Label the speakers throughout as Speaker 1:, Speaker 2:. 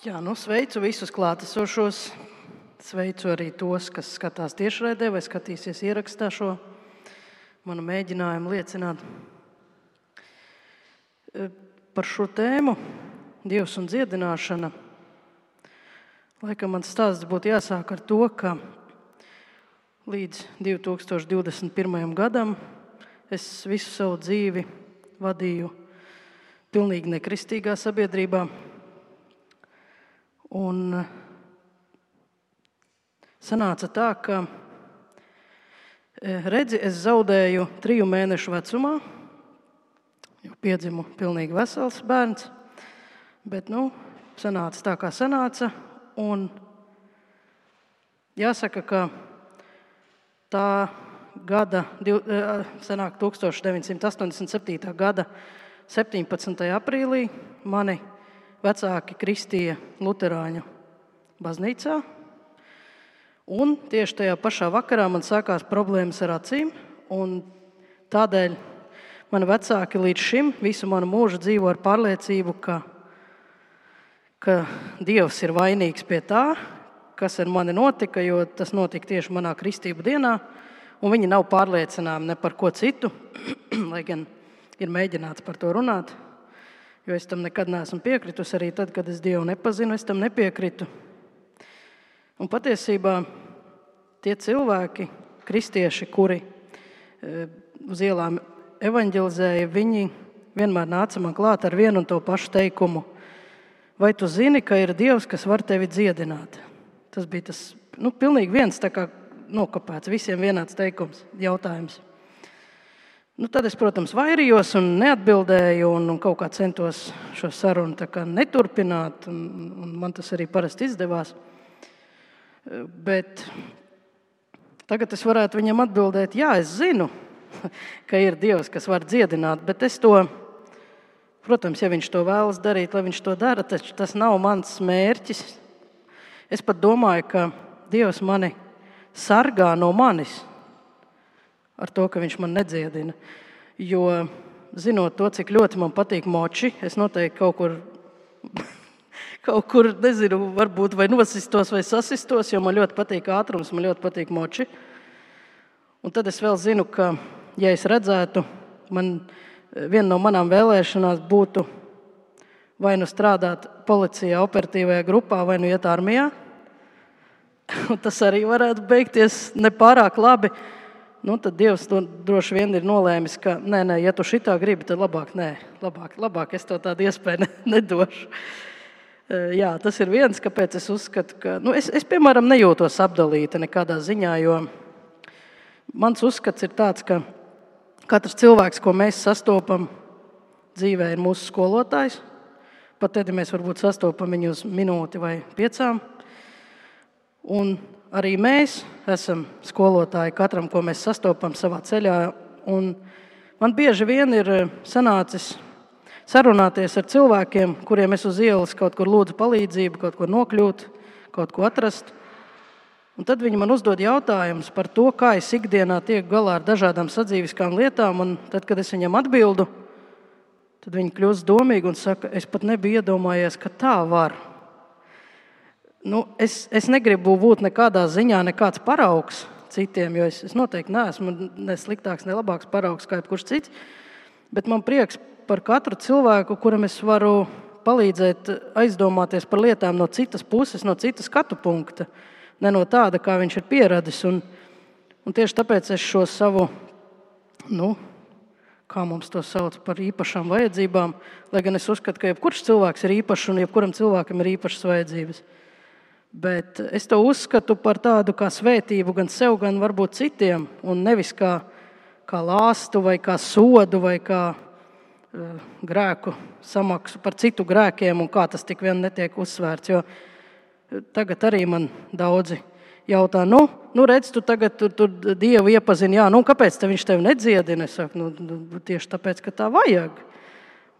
Speaker 1: Jā, nu, sveicu visus klātesošos. Sveicu arī tos, kas skatās tiešraidē vai skatīsies ierakstā šo manu mēģinājumu liecināt. E, par šo tēmu, Dievs un dziedināšana. Laikam man stāsts būtu jāsāk ar to, ka līdz 2021. gadam es visu savu dzīvi vadīju pilnīgi nekristīgā sabiedrībā Un eh, sanāca tā, ka eh, redzi, es zaudēju triju mēnešu vecumā, jau piedzimu pilnīgi vesels bērns. Bet, nu, sanāca tā, kā sanāca. Un jāsaka, ka tā gada, eh, senāk 1987. gada 17. aprīlī mani vecāki kristīja Lutāņu baznīcā. Un tieši tajā pašā vakarā man sākās problēmas ar acīm. Tādēļ mani vecāki līdz šim visu manu mūžu dzīvo ar pārliecību, ka, ka Dievs ir vainīgs pie tā, kas ar mani notika, jo tas notika tieši manā kristību dienā. Viņi nav pārliecināti ne par ko citu, lai gan ir mēģināts par to runāt. Jo es tam nekad neesmu piekritus. Arī tad, kad es Dievu nepazinu, es tam nepiekritu. Un patiesībā tie cilvēki, kristieši, kuri e, uz ielām evanģelizēja, viņi vienmēr nāca man klāt ar vienu un to pašu teikumu. Vai tu zini, ka ir Dievs, kas var tevi dziedināt? Tas bija tas nu, pilnīgi viens, tā kā nokopēts, visiem vienāds teikums, jautājums. Nu, tad es, protams, vairījos un neatbildēju, un, un kaut kā centos šo sarunu neturpināt. Un, un man tas arī parasti izdevās. Bet tagad es varētu viņam atbildēt, jā, es zinu, ka ir Dievs, kas var dziedināt, bet es to, protams, ja viņš to vēlas darīt, lai viņš to dara, taču tas nav mans mērķis. Es pat domāju, ka Dievs mani sargā no manis ar to, ka viņš man nedziedina. Jo, zinot to, cik ļoti man patīk moči, es noteikti kaut kur, kaut kur nezinu, varbūt vai nosistos vai sasistos, jo man ļoti patīk ātrums, man ļoti patīk moči. Un tad es vēl zinu, ka, ja es redzētu, man viena no manām vēlēšanām būtu vai nu strādāt policijā, operatīvajā grupā, vai nu iet armijā. Un tas arī varētu beigties nepārāk labi nu, tad Dievs to droši vien ir nolēmis, ka, nē, nē, ja tu šitā gribi, tad labāk, nē, labāk, labāk es tev tādu iespēju nedošu. Jā, tas ir viens, kāpēc es uzskatu, ka nu, es, es, piemēram, nejūtos apdalīta nekādā ziņā, jo mans uzskats ir tāds, ka katrs cilvēks, ko mēs sastopam dzīvē, ir mūsu skolotājs. Pat tad, ja mēs varbūt sastopam viņu uz minūti vai piecām. Un arī mēs esam skolotāji katram, ko mēs sastopam savā ceļā. Un man bieži vien ir eh, sanācis sarunāties ar cilvēkiem, kuriem es uz ielas kaut kur lūdzu palīdzību, kaut ko nokļūt, kaut ko atrast. Un tad viņi man uzdod jautājumus par to, kā es ikdienā tieku galā ar dažādām sadzīviskām lietām. Un tad, kad es viņam atbildu, tad viņi kļūst domīgi un saka, es pat nebiju iedomājies, ka tā var. Nu, es, es negribu būt nekādā ziņā nekāds paraugs citiem, jo es, es noteikti neesmu ne sliktāks, ne labāks paraugs kā jebkurš cits. Bet man prieks par katru cilvēku, kuram es varu palīdzēt aizdomāties par lietām no citas puses, no citas skatu punkta, ne no tāda, kā viņš ir pieradis. Un, un tieši tāpēc es šo savu, nu, kā mums to sauc par īpašām vajadzībām, lai gan es uzskatu, ka jebkurš cilvēks ir īpašs un jebkuram cilvēkam ir īpašas vajadzības. Bet es to uzskatu par tādu kā svētību gan sev, gan varbūt citiem. Un nevis kā, kā lāstu, vai kā sodu, vai kā uh, grēku samaksu par citu grēkiem, un kā tas tik vien netiek uzsvērts. Jo tagad arī man daudzi jautā, nu, nu redz, tu tagad tur, tur Dievu iepazini, jā, nu, kāpēc te viņš tevi nedziedina? Es saku, nu, nu, tieši tāpēc, ka tā vajag.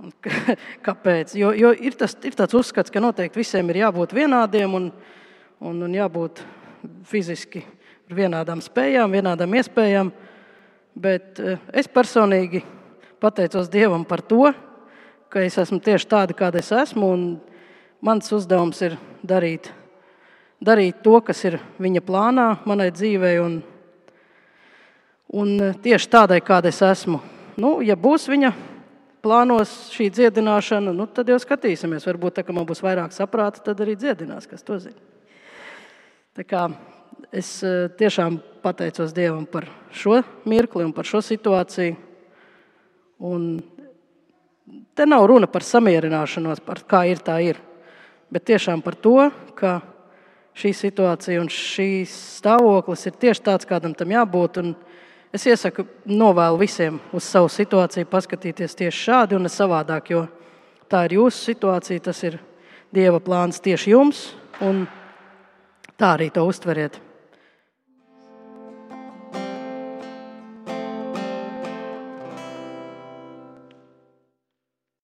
Speaker 1: Un, kāpēc? Jo, jo ir, tas, ir tāds uzskats, ka noteikti visiem ir jābūt vienādiem. Un, un, un jābūt fiziski vienādām spējām, vienādām iespējām. Bet eh, es personīgi pateicos Dievam par to, ka es esmu tieši tāda, kāda es esmu. mans uzdevums ir darīt, darīt to, kas ir viņa plānā manai dzīvei. Un, un tieši tādai, kāda es esmu. Nu, ja būs viņa plānos šī dziedināšana, nu, tad jau skatīsimies. Varbūt tā, man būs vairāk saprāta, tad arī dziedinās, kas to zina. Es eh, tiešām pateicos Dievam par šo mirkli un par šo situāciju. Un te nav runa par samierināšanos, par kā ir, tā ir. Bet tiešām par to, ka šī situācija un šīs stāvoklis ir tieši tāds, kādam tam jābūt. Un Es iesaku novēlu visiem uz savu situāciju paskatīties tieši šādi un ne savādāk, jo tā ir jūsu situācija, tas ir Dieva plāns tieši jums, un tā arī to uztveriet.